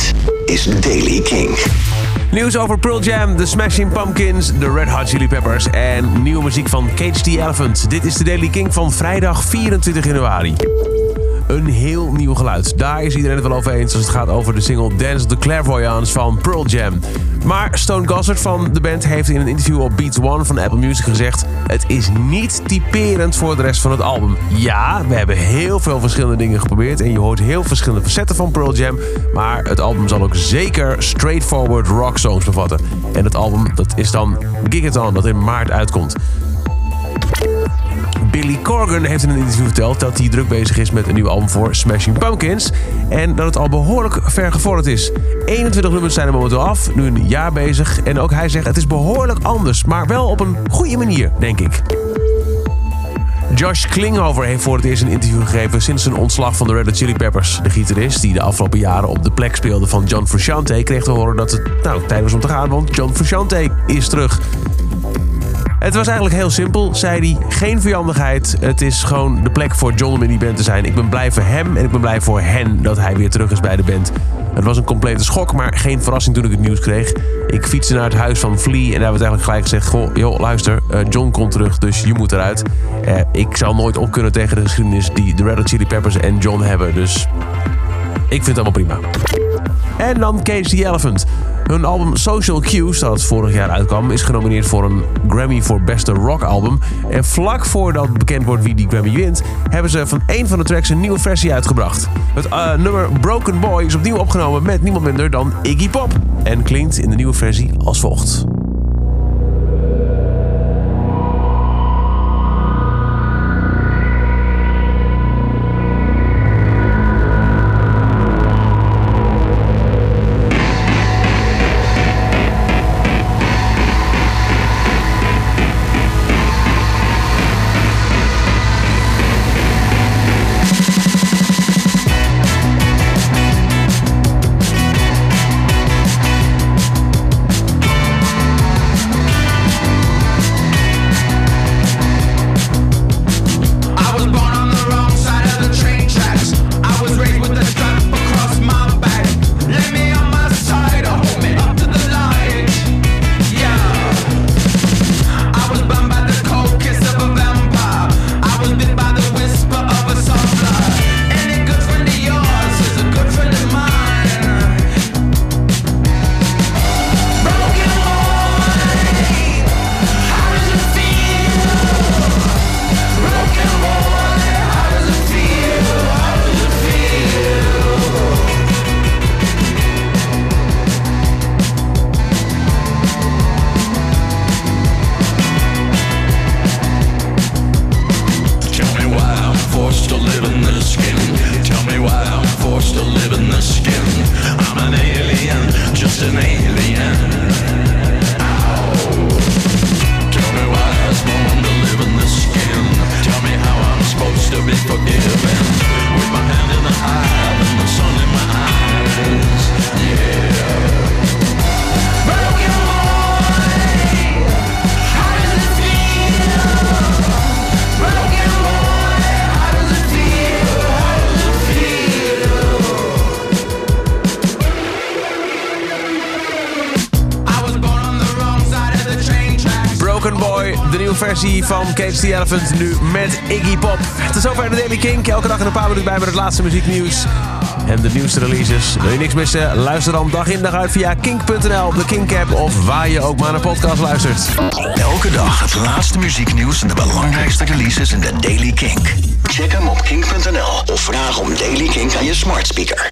Dit is Daily King. Nieuws over Pearl Jam, The Smashing Pumpkins, The Red Hot Chili Peppers en nieuwe muziek van Cage the Elephant. Dit is de Daily King van vrijdag 24 januari. Een heel nieuw geluid. Daar is iedereen het wel over eens als het gaat over de single Dance of the Clairvoyance van Pearl Jam. Maar Stone Gossard van de band heeft in een interview op Beats One van Apple Music gezegd... het is niet typerend voor de rest van het album. Ja, we hebben heel veel verschillende dingen geprobeerd... en je hoort heel verschillende facetten van Pearl Jam... maar het album zal ook zeker straightforward rock songs bevatten. En het album dat is dan Gigaton, dat in maart uitkomt. Billy Corgan heeft in een interview verteld dat hij druk bezig is met een nieuw album voor Smashing Pumpkins. En dat het al behoorlijk ver gevorderd is. 21 nummers zijn er momenteel af, nu een jaar bezig. En ook hij zegt het is behoorlijk anders, maar wel op een goede manier, denk ik. Josh Klinghoffer heeft voor het eerst een interview gegeven sinds zijn ontslag van de Red Hot Chili Peppers. De gitarist die de afgelopen jaren op de plek speelde van John Frusciante kreeg te horen dat het nou, tijd was om te gaan, want John Frusciante is terug. Het was eigenlijk heel simpel, zei hij. Geen vijandigheid. Het is gewoon de plek voor John om in die band te zijn. Ik ben blij voor hem en ik ben blij voor hen dat hij weer terug is bij de band. Het was een complete schok, maar geen verrassing toen ik het nieuws kreeg. Ik fietste naar het huis van Flea en daar werd eigenlijk gelijk gezegd... Goh, joh, luister, uh, John komt terug, dus je moet eruit. Uh, ik zal nooit op kunnen tegen de geschiedenis die de Red Hot Chili Peppers en John hebben. Dus ik vind het allemaal prima. En dan Cage the Elephant. Hun album Social Cues, dat vorig jaar uitkwam, is genomineerd voor een Grammy voor beste rock album. En vlak voordat bekend wordt wie die Grammy wint, hebben ze van een van de tracks een nieuwe versie uitgebracht. Het uh, nummer Broken Boy is opnieuw opgenomen met niemand minder dan Iggy Pop. En klinkt in de nieuwe versie als volgt. Broken Boy, de nieuwe versie van Cage the Elephant, nu met Iggy Pop. Is zover de Daily Kink. Elke dag een paar minuten bij met het laatste muzieknieuws. En de nieuwste releases. Wil je niks missen? Luister dan dag in dag uit via kink.nl, de Kink-app of waar je ook maar naar podcast luistert. Elke dag het laatste muzieknieuws en de belangrijkste releases in de Daily Kink. Check hem op kink.nl of vraag om Daily Kink aan je smart speaker.